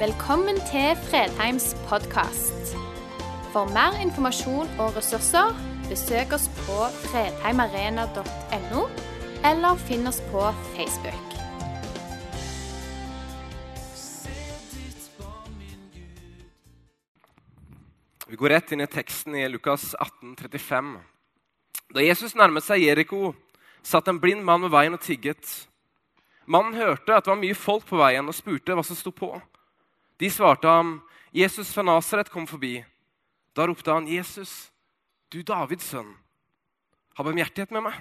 Velkommen til Fredheims podkast. For mer informasjon og ressurser, besøk oss på fredheimarena.no, eller finn oss på Facebook. Vi går rett inn i teksten i Lukas 18, 35. Da Jesus nærmet seg Jeriko, satt en blind mann ved veien og tigget. Mannen hørte at det var mye folk på veien, og spurte hva som sto på. De svarte ham, 'Jesus fra Nasaret kom forbi.' Da ropte han, 'Jesus, du Davids sønn, ha barmhjertighet med meg.'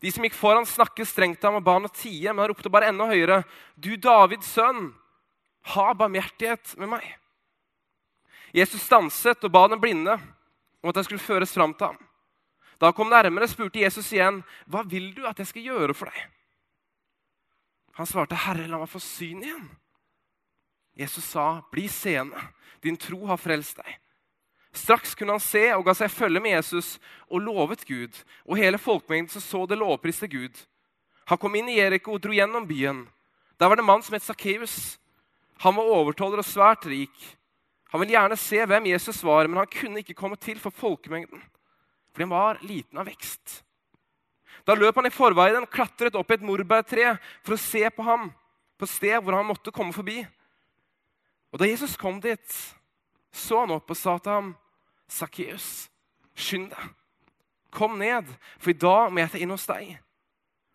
De som gikk foran, snakket strengt til ham og ba ham å tie, men han ropte bare enda høyere, 'Du Davids sønn, ha barmhjertighet med meg.' Jesus stanset og ba den blinde om at jeg skulle føres fram til ham. Da han kom nærmere, spurte Jesus igjen, 'Hva vil du at jeg skal gjøre for deg?' Han svarte, 'Herre, la meg få syn igjen.' Jesus sa, 'Bli seende. Din tro har frelst deg.' Straks kunne han se og ga seg følge med Jesus og lovet Gud. Og hele folkemengden som så det, lovpriste Gud. Han kom inn i Jeriko og dro gjennom byen. Der var det en mann som het Sakkeus. Han var overtoller og svært rik. Han ville gjerne se hvem Jesus var, men han kunne ikke komme til for folkemengden. Fordi han var liten av vekst. Da løp han i forveien klatret opp i et morbærtre for å se på ham på sted hvor han måtte komme forbi. Og Da Jesus kom dit, så han opp og sa til ham, 'Sakkeus, skynd deg. Kom ned, for i dag må jeg ta inn hos deg.'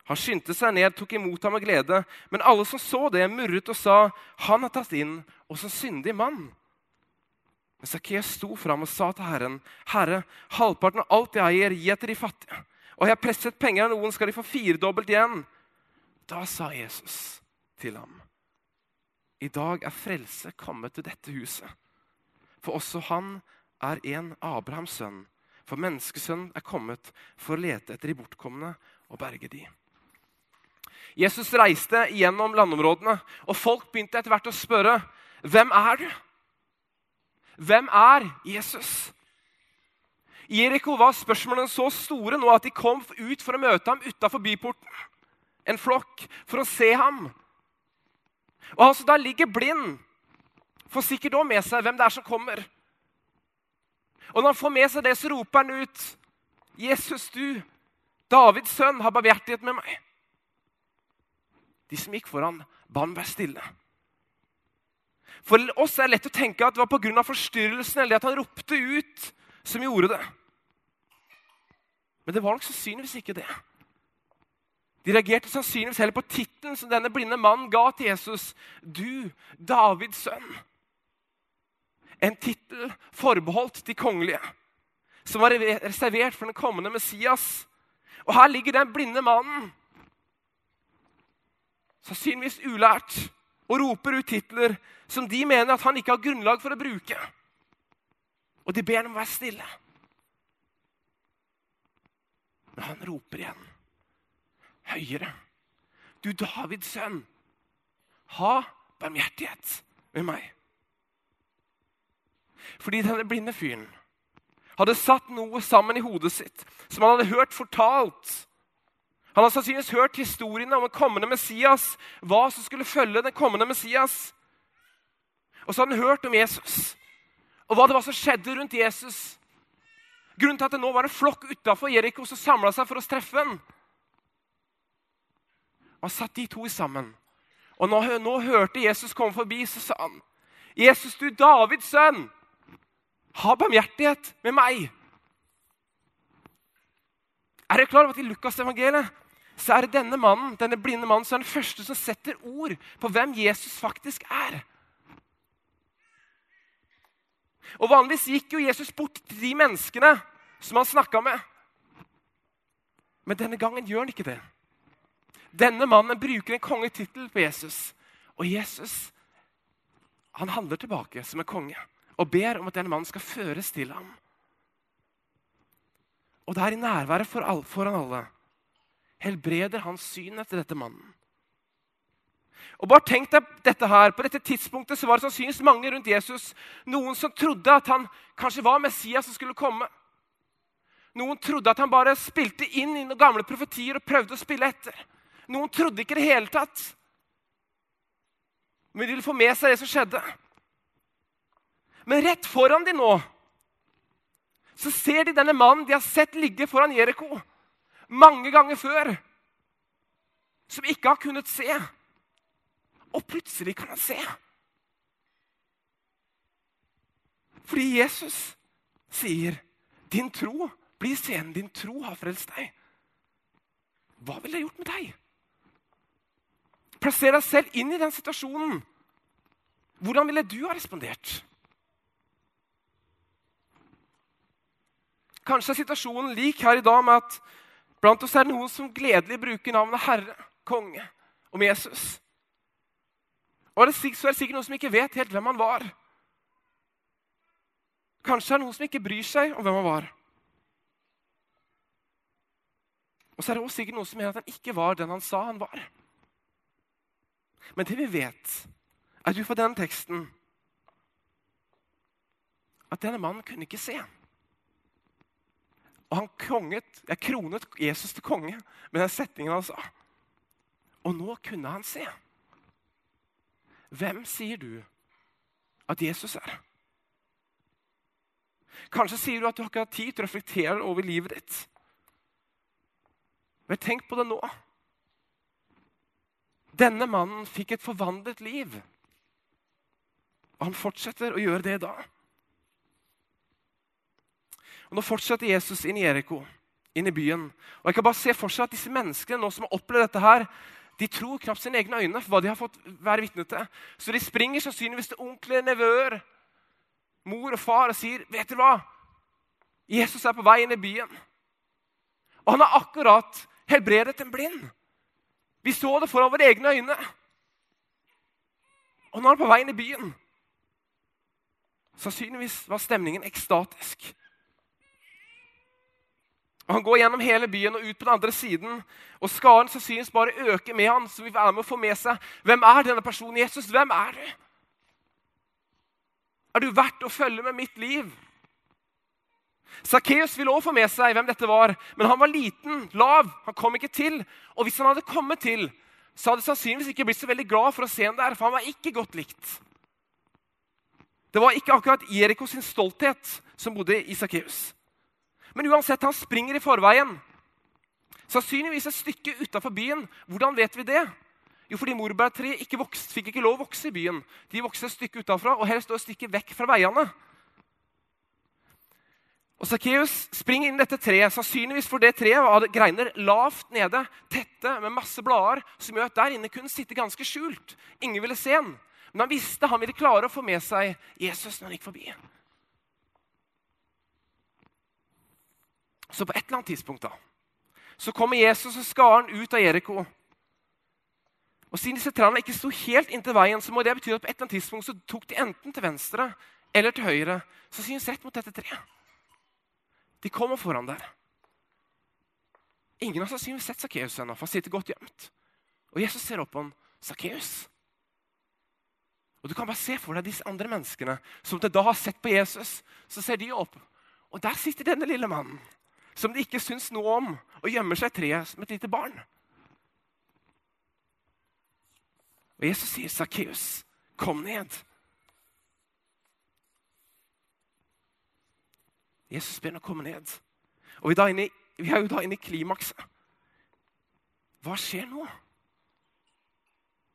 Han skyndte seg ned, tok imot ham med glede. Men alle som så det, murret og sa, 'Han har tatt inn hos en syndig mann.' Men Sakkeus sto fram og sa til Herren, 'Herre, halvparten av alt jeg eier, gi etter de fattige.' 'Og jeg har presset penger av noen, skal de få firedobbelt igjen.' Da sa Jesus til ham, 'I dag er frelse kommet til dette huset.' For også han er en Abrahams sønn. For menneskesønn er kommet for å lete etter de bortkomne og berge de. Jesus reiste gjennom landområdene, og folk begynte etter hvert å spørre hvem er du? Hvem er Jesus? I var spørsmålene så store nå at de kom ut for å møte ham utafor byporten. En flokk for å se ham. Og han som da ligger blind, får sikkert òg med seg hvem det er som kommer. Og når han får med seg det, så roper han ut, 'Jesus, du, Davids sønn, har barmhjertighet med meg.' De som gikk foran, ba han være stille. For oss er det lett å tenke at det var pga. forstyrrelsen eller at han ropte ut, som gjorde det. Men det var nok sannsynligvis ikke det. De reagerte sannsynligvis heller på tittelen som denne blinde mannen ga til Jesus. Du, Davids sønn. En tittel forbeholdt de kongelige, som var reservert for den kommende Messias. Og her ligger den blinde mannen, sannsynligvis ulært, og roper ut titler som de mener at han ikke har grunnlag for å bruke. Og de ber ham være stille. Men han roper igjen, høyere. Du Davids sønn, ha barmhjertighet med meg. Fordi denne blinde fyren hadde satt noe sammen i hodet sitt som han hadde hørt fortalt. Han hadde sannsynligvis hørt historiene om den kommende Messias, hva som skulle følge den kommende Messias. Og så hadde han hørt om Jesus og hva det var som skjedde rundt Jesus. Grunnen til at det nå var en flokk utafor Jeriko som samla seg for å treffe ham. Han satt de to sammen. Og når nå, nå hørte Jesus komme forbi, så sa han, 'Jesus, du Davids sønn, ha barmhjertighet med meg.' Er dere klar over at I Lukas evangeliet så er det denne mannen, denne blinde mannen som er den første som setter ord på hvem Jesus faktisk er. Og Vanligvis gikk jo Jesus bort til de menneskene som han snakka med. Men denne gangen gjør han ikke det. Denne mannen bruker en kongetittel på Jesus. Og Jesus han handler tilbake som en konge og ber om at denne mannen skal føres til ham. Og det er i nærværet for foran alle helbreder han synet til dette mannen. Og bare tenk deg dette her, På dette tidspunktet så var det sannsynligvis mange rundt Jesus. Noen som trodde at han kanskje var Messias som skulle komme. Noen trodde at han bare spilte inn i noen gamle profetier og prøvde å spille etter. Noen trodde ikke det hele tatt. Men de ville få med seg det som skjedde. Men rett foran de nå så ser de denne mannen de har sett ligge foran Jeriko mange ganger før, som ikke har kunnet se. Og plutselig kan han se. Fordi Jesus sier, 'Din tro blir scenen. Din tro har frelst deg.' Hva ville det gjort med deg? Plasser deg selv inn i den situasjonen. Hvordan ville du ha respondert? Kanskje er situasjonen lik her i dag med at blant oss er det noen som gledelig bruker navnet Herre, konge om Jesus. Og så er det sikkert noen som ikke vet helt hvem han var. Kanskje er det noen som ikke bryr seg om hvem han var. Og så er det også sikkert noen som mener at han ikke var den han sa han var. Men det vi vet, er ut fra denne teksten at denne mannen kunne ikke se. Og han konget, jeg kronet Jesus til konge med den setningen han sa. Og nå kunne han se. Hvem sier du at Jesus er? Kanskje sier du at du har ikke hatt tid til å reflektere over livet ditt. Men tenk på det nå. Denne mannen fikk et forvandlet liv. Og han fortsetter å gjøre det da. Og Nå fortsetter Jesus inn i Jeriko, inn i byen. Og jeg kan bare se for seg at disse menneskene nå som har opplevd dette her, de tror knapt sine egne øyne for hva de har fått være vitne til. Så de springer sannsynligvis til onkler, nevøer, mor og far og sier, 'Vet dere hva? Jesus er på vei inn i byen.' Og han har akkurat helbredet en blind. Vi så det foran våre egne øyne. Og nå er han på vei inn i byen. Sannsynligvis var stemningen ekstatisk. Og Han går gjennom hele byen og ut på den andre siden. Og skaren sannsynligvis bare øker med han, så vi være med å få med seg hvem er denne personen. Jesus, hvem er du? Er du verdt å følge med mitt liv? Sakkeus ville også få med seg hvem dette var, men han var liten, lav. Han kom ikke til. Og hvis han hadde kommet til, så hadde sannsynligvis ikke blitt så veldig glad for å se ham der, for han var ikke godt likt. Det var ikke akkurat Jeriko sin stolthet som bodde i Sakkeus. Men uansett, han springer i forveien. Sannsynligvis et stykke utafor byen. Hvordan vet vi det? Jo, fordi morbærtreet ikke vokst, fikk ikke lov å vokse i byen. De vokste et stykke utafra og helst et stykke vekk fra veiene. Og Sakkeus springer inn i dette treet, sannsynligvis for det treet hadde greiner lavt nede, tette med masse blader, som gjør at der inne kunne sitte ganske skjult. Ingen ville se han. Men han visste han ville klare å få med seg Jesus når han gikk forbi. Så på et eller annet tidspunkt da, så kommer Jesus og skaren ut av Jeriko. Og Siden disse trærne ikke sto helt inntil veien, så må det bety at på et eller annet tidspunkt så tok de enten til venstre eller til høyre. Så synes rett mot dette treet. De kommer foran der. Ingen har sannsynligvis sett Sakkeus ennå, for han sitter godt gjemt. Og Jesus ser opp på ham. Sakkeus. Og Du kan bare se for deg disse andre menneskene som til da har sett på Jesus. Så ser de opp, og der sitter denne lille mannen som de ikke syns noe om, og gjemmer seg i treet som et lite barn. Og Jesus sier, 'Sakkeus, kom ned'. Jesus begynner å komme ned. Og vi er, inne, vi er jo da inne i klimakset. Hva skjer nå?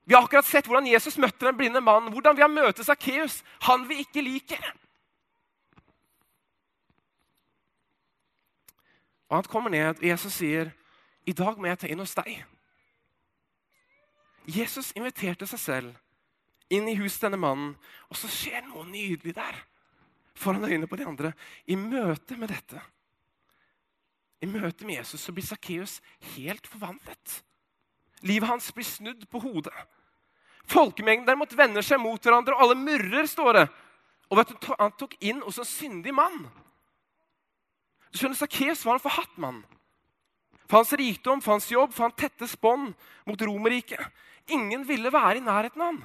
Vi har akkurat sett hvordan Jesus møtte den blinde mannen. Hvordan vi har møte Sakkeus, han vi ikke liker. Og han kommer ned, og Jesus sier, 'I dag må jeg ta inn hos deg.' Jesus inviterte seg selv inn i huset denne mannen, og så skjer noe nydelig der. Foran øynene på de andre. I møte med dette, i møte med Jesus, så blir Sakkeus helt forvandlet. Livet hans blir snudd på hodet. Folkemengden derimot vender seg mot hverandre, og alle murrer, står det. Og vet du, Han tok inn hos en syndig mann. Du skjønner, Sakkeus var en forhatt mann. For hans rikdom, for hans jobb, for hans tette bånd mot Romerriket. Ingen ville være i nærheten av han.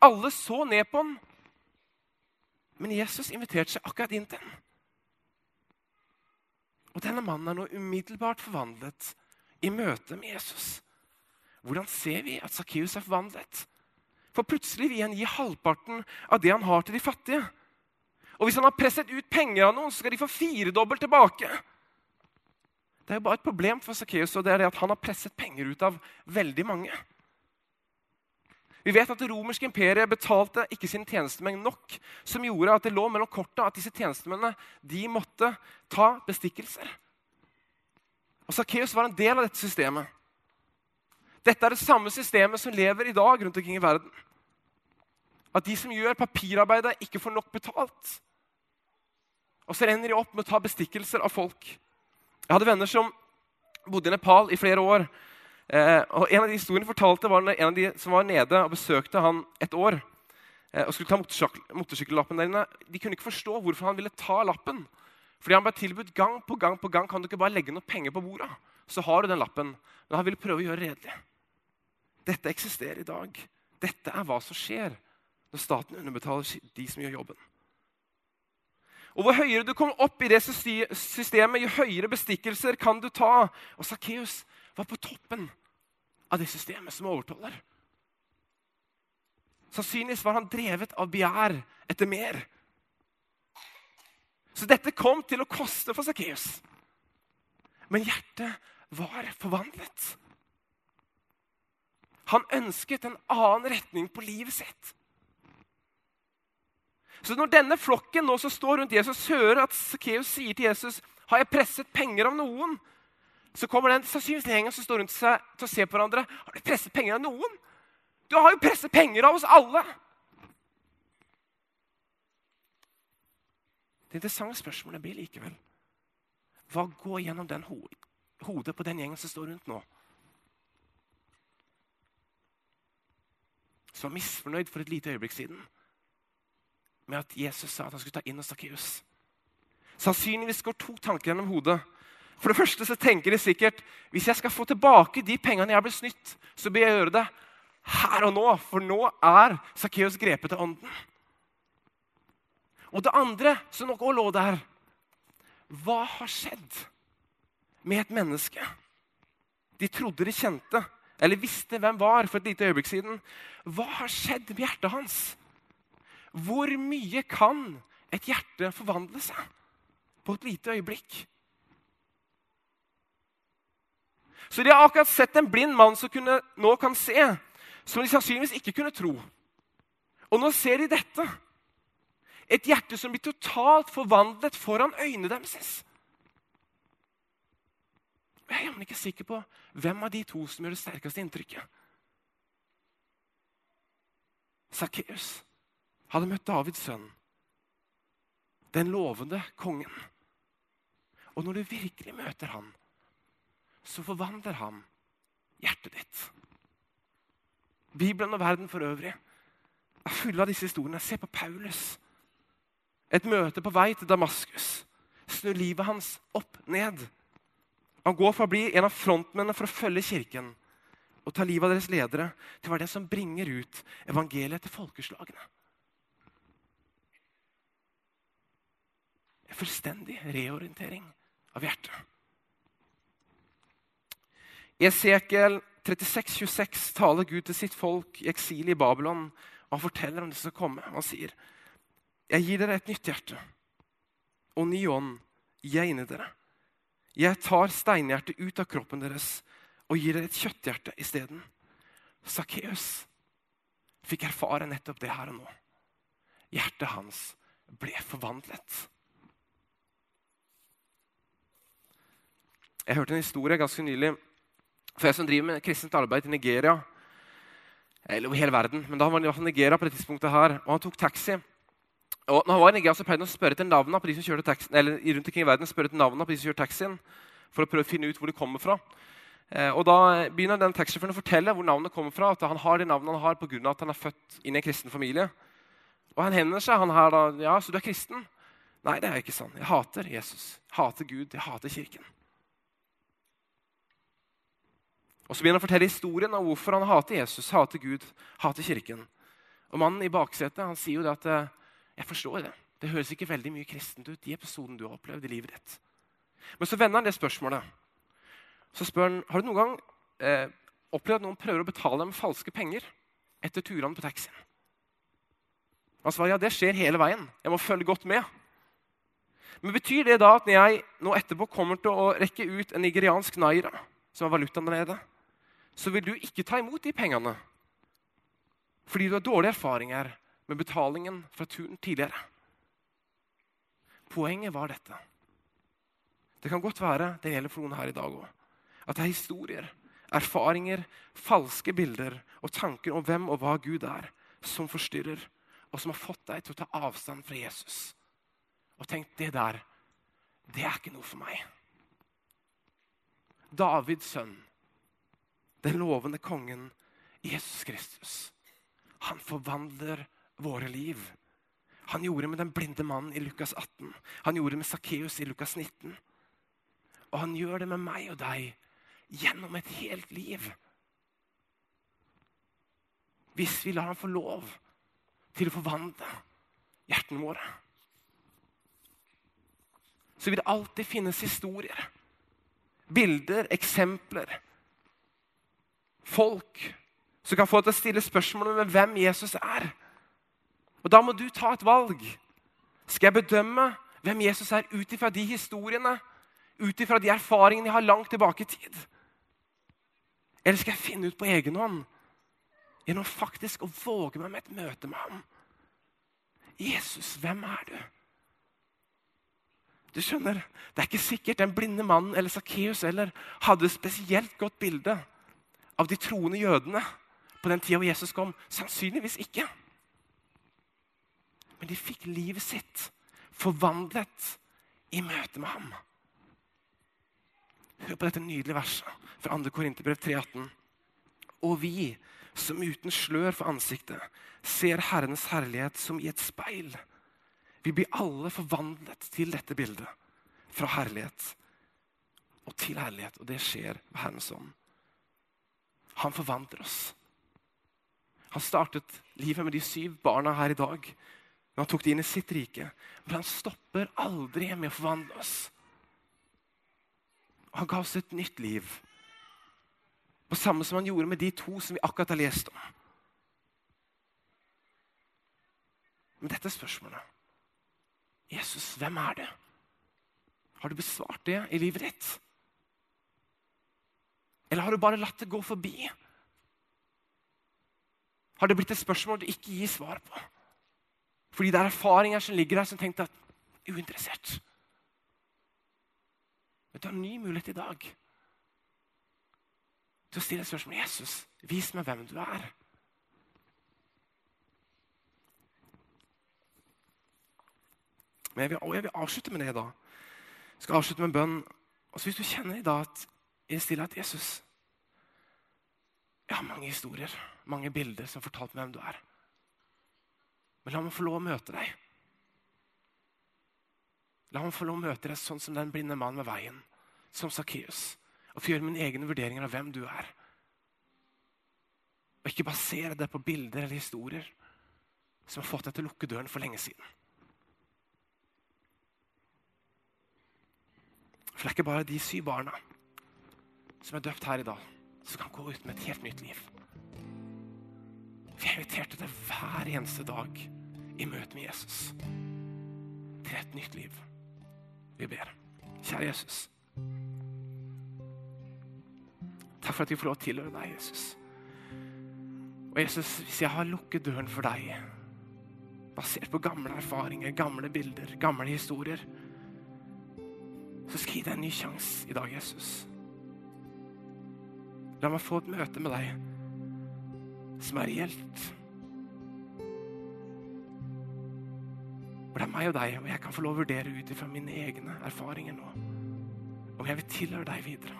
Alle så ned på han. Men Jesus inviterte seg akkurat inn til ham. Og denne mannen er nå umiddelbart forvandlet i møte med Jesus. Hvordan ser vi at Sakkeus er forvandlet? For plutselig vil han gi halvparten av det han har, til de fattige. Og hvis han har presset ut penger av noen, så skal de få firedobbelt tilbake. Det er jo bare et problem for Sakkeus, og det er det at han har presset penger ut av veldig mange. Vi vet at Det romerske imperiet betalte ikke sine tjenestemenn nok, som gjorde at det lå mellom korta at disse tjenestemennene de måtte ta bestikkelser. Og Sakkeus var en del av dette systemet. Dette er det samme systemet som lever i dag rundt omkring i verden. At de som gjør papirarbeidet, ikke får nok betalt. Og så ender de opp med å ta bestikkelser av folk. Jeg hadde venner som bodde i Nepal i flere år. Eh, og En av de historiene fortalte var en av de som var nede og besøkte han et år. Eh, og skulle ta motorsykkellappen der inne. De kunne ikke forstå hvorfor han ville ta lappen. Fordi han ble tilbudt gang på gang på gang kan du ikke bare legge noe penger på bordet. Så har du den lappen. Men han ville prøve å gjøre redelig. Dette eksisterer i dag. Dette er hva som skjer når staten underbetaler de som gjør jobben. Og Hvor høyere du kommer opp i det systemet, jo høyere bestikkelser kan du ta. Og Sakkeus var på toppen av det systemet som overtaler. Sannsynligvis var han drevet av begjær etter mer. Så dette kom til å koste for Sakkeus. Men hjertet var forvandlet. Han ønsket en annen retning på livet sitt. Så når denne flokken nå som står rundt Jesus, hører at Sakkeus sier til Jesus har jeg presset penger av noen, så kommer den sannsynligvis gjengen som står rundt seg til å se på hverandre. Har du presset penger av noen? Du har jo presset penger av oss alle! Det interessante spørsmålet blir likevel hva går gjennom den ho hodet på den gjengen som står rundt nå? Som var misfornøyd for et lite øyeblikk siden med at Jesus sa at han skulle ta inn Sakkeus. Sannsynligvis går to tanker gjennom hodet. For det første så tenker de sikkert hvis jeg skal få tilbake de pengene jeg har blitt snytt, så bør jeg gjøre det her og nå, for nå er Sakkeus grepet av ånden. Og det andre som nok òg lå der Hva har skjedd med et menneske de trodde de kjente, eller visste hvem var for et lite øyeblikk siden? Hva har skjedd med hjertet hans? Hvor mye kan et hjerte forvandle seg på et lite øyeblikk? Så de har akkurat sett en blind mann som kunne, nå kan se, som de sannsynligvis ikke kunne tro. Og nå ser de dette. Et hjerte som blir totalt forvandlet foran øynene deres. Jeg er jammen ikke sikker på hvem av de to som gjør det sterkeste inntrykket. Sakkeus hadde møtt Davids sønn, den lovende kongen. Og når du virkelig møter han, så forvandler han hjertet ditt. Bibelen og verden for øvrig er fulle av disse historiene. Se på Paulus. Et møte på vei til Damaskus snur livet hans opp ned. Han går fra å bli en av frontmennene for å følge kirken og ta livet av deres ledere, til å være den som bringer ut evangeliet til folkeslagene. En fullstendig reorientering av hjertet. I Esekiel 36, 26 taler Gud til sitt folk i eksil i Babylon. og Han forteller om det som skal komme. Han sier, 'Jeg gir dere et nytt hjerte, og ny ånd gir jeg inni dere.' 'Jeg tar steinhjertet ut av kroppen deres og gir dere et kjøtthjerte isteden.' Sakkeus fikk erfare nettopp det her og nå. Hjertet hans ble forvandlet. Jeg hørte en historie ganske nylig. For jeg som driver med kristent arbeid i Nigeria, eller over hele verden, men da var han i hvert fall Nigeria på det tidspunktet her, og han tok taxi. Og når han var i Nigeria, så pleide han å spørre til navnene på de som kjørte taxi, eller rundt omkring i verden, spørre til navnene på de som kjørte taxien, for å prøve å finne ut hvor de kommer fra. Eh, og Da begynner den taxisjåføren å fortelle hvor navnet kommer fra. at Han har de navnene han har pga. at han er født inn i en kristen familie. Og Han hender seg han her da, ja, så du er kristen? Nei, det er ikke sånn. Jeg hater Jesus. Jeg hater Gud. Jeg hater kirken. Og Så begynner han å fortelle historien om hvorfor han hater Jesus, hater Gud, hater kirken. Og Mannen i baksetet han sier jo det at eh, jeg forstår det. Det høres ikke veldig mye kristent ut, de episoden du har opplevd i livet ditt. Men så vender han det spørsmålet. Så spør han har du noen gang eh, opplevd at noen prøver å betale dem falske penger. etter turene på taxien? Han svarer ja, det skjer hele veien. Jeg må følge godt med. Men Betyr det da at når jeg nå etterpå kommer til å rekke ut en nigeriansk naira, som er valutaen der nede, så vil du ikke ta imot de pengene fordi du har dårlige erfaringer med betalingen fra turen tidligere? Poenget var dette. Det kan godt være det gjelder for noen her i dag òg. At det er historier, erfaringer, falske bilder og tanker om hvem og hva Gud er, som forstyrrer, og som har fått deg til å ta avstand fra Jesus. Og tenk, det der, det er ikke noe for meg. Davids sønn, den lovende kongen Jesus Kristus, han forvandler våre liv. Han gjorde det med den blinde mannen i Lukas 18. Han gjorde det med Sakkeus i Lukas 19. Og han gjør det med meg og deg gjennom et helt liv. Hvis vi lar ham få lov til å forvandle hjertene våre. Så vil det alltid finnes historier, bilder, eksempler. Folk som kan få deg til å stille spørsmål ved hvem Jesus er. Og Da må du ta et valg. Skal jeg bedømme hvem Jesus er ut ifra de historiene, ut ifra de erfaringene jeg har langt tilbake i tid? Eller skal jeg finne ut på egen hånd gjennom faktisk å våge meg med et møte med ham? Jesus, hvem er du? Du skjønner, Det er ikke sikkert den blinde mannen eller Sakkeus hadde et spesielt godt bilde av de troende jødene på den tida hvor Jesus kom. Sannsynligvis ikke. Men de fikk livet sitt forvandlet i møte med ham. Hør på dette nydelige verset fra 2. Korinterbrev 3,18. Og vi som uten slør for ansiktet ser Herrenes herlighet som i et speil. Vi blir alle forvandlet til dette bildet. Fra herlighet og til herlighet. Og det skjer ved Herrens ånd. Han forvandler oss. Han startet livet med de syv barna her i dag. Men han tok det inn i sitt rike. Men han stopper aldri med å forvandle oss. Han ga oss et nytt liv. På samme som han gjorde med de to som vi akkurat har lest om. Men dette er spørsmålet. Jesus, hvem er det? Har du besvart det i livet ditt? Eller har du bare latt det gå forbi? Har det blitt et spørsmål du ikke gir svar på? Fordi det er erfaringer som ligger der som tenkte at uinteressert. Men du har en ny mulighet i dag til å stille spørsmål. Jesus, vis meg hvem du er. Men jeg vil, jeg vil avslutte med det. da. Jeg skal avslutte med en bønn. Og Hvis du kjenner i dag at i stillhet Jesus Jeg har mange historier, mange bilder som fortalte meg hvem du er. Men la meg få lov å møte deg. La meg få lov å møte deg sånn som den blinde mannen ved veien som Sakkeus og få gjøre mine egne vurderinger av hvem du er. Og ikke basere det på bilder eller historier som har fått deg til å lukke døren for lenge siden. For det er ikke bare de syv barna som er døpt her i dag, som kan gå ut med et helt nytt liv. Vi er invitert til det hver eneste dag i møte med Jesus. Til et nytt liv. Vi ber. Kjære Jesus. Takk for at vi får lov til å tilhøre deg, Jesus. Og Jesus, hvis jeg har lukket døren for deg, basert på gamle erfaringer, gamle bilder, gamle historier, så skal jeg gi deg en ny sjanse i dag, Jesus. La meg få et møte med deg som er reelt. For det er meg og deg, og jeg kan få lov å vurdere ut ifra mine egne erfaringer nå om jeg vil tilhøre deg videre.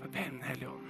Jeg ber Den hellige ånd.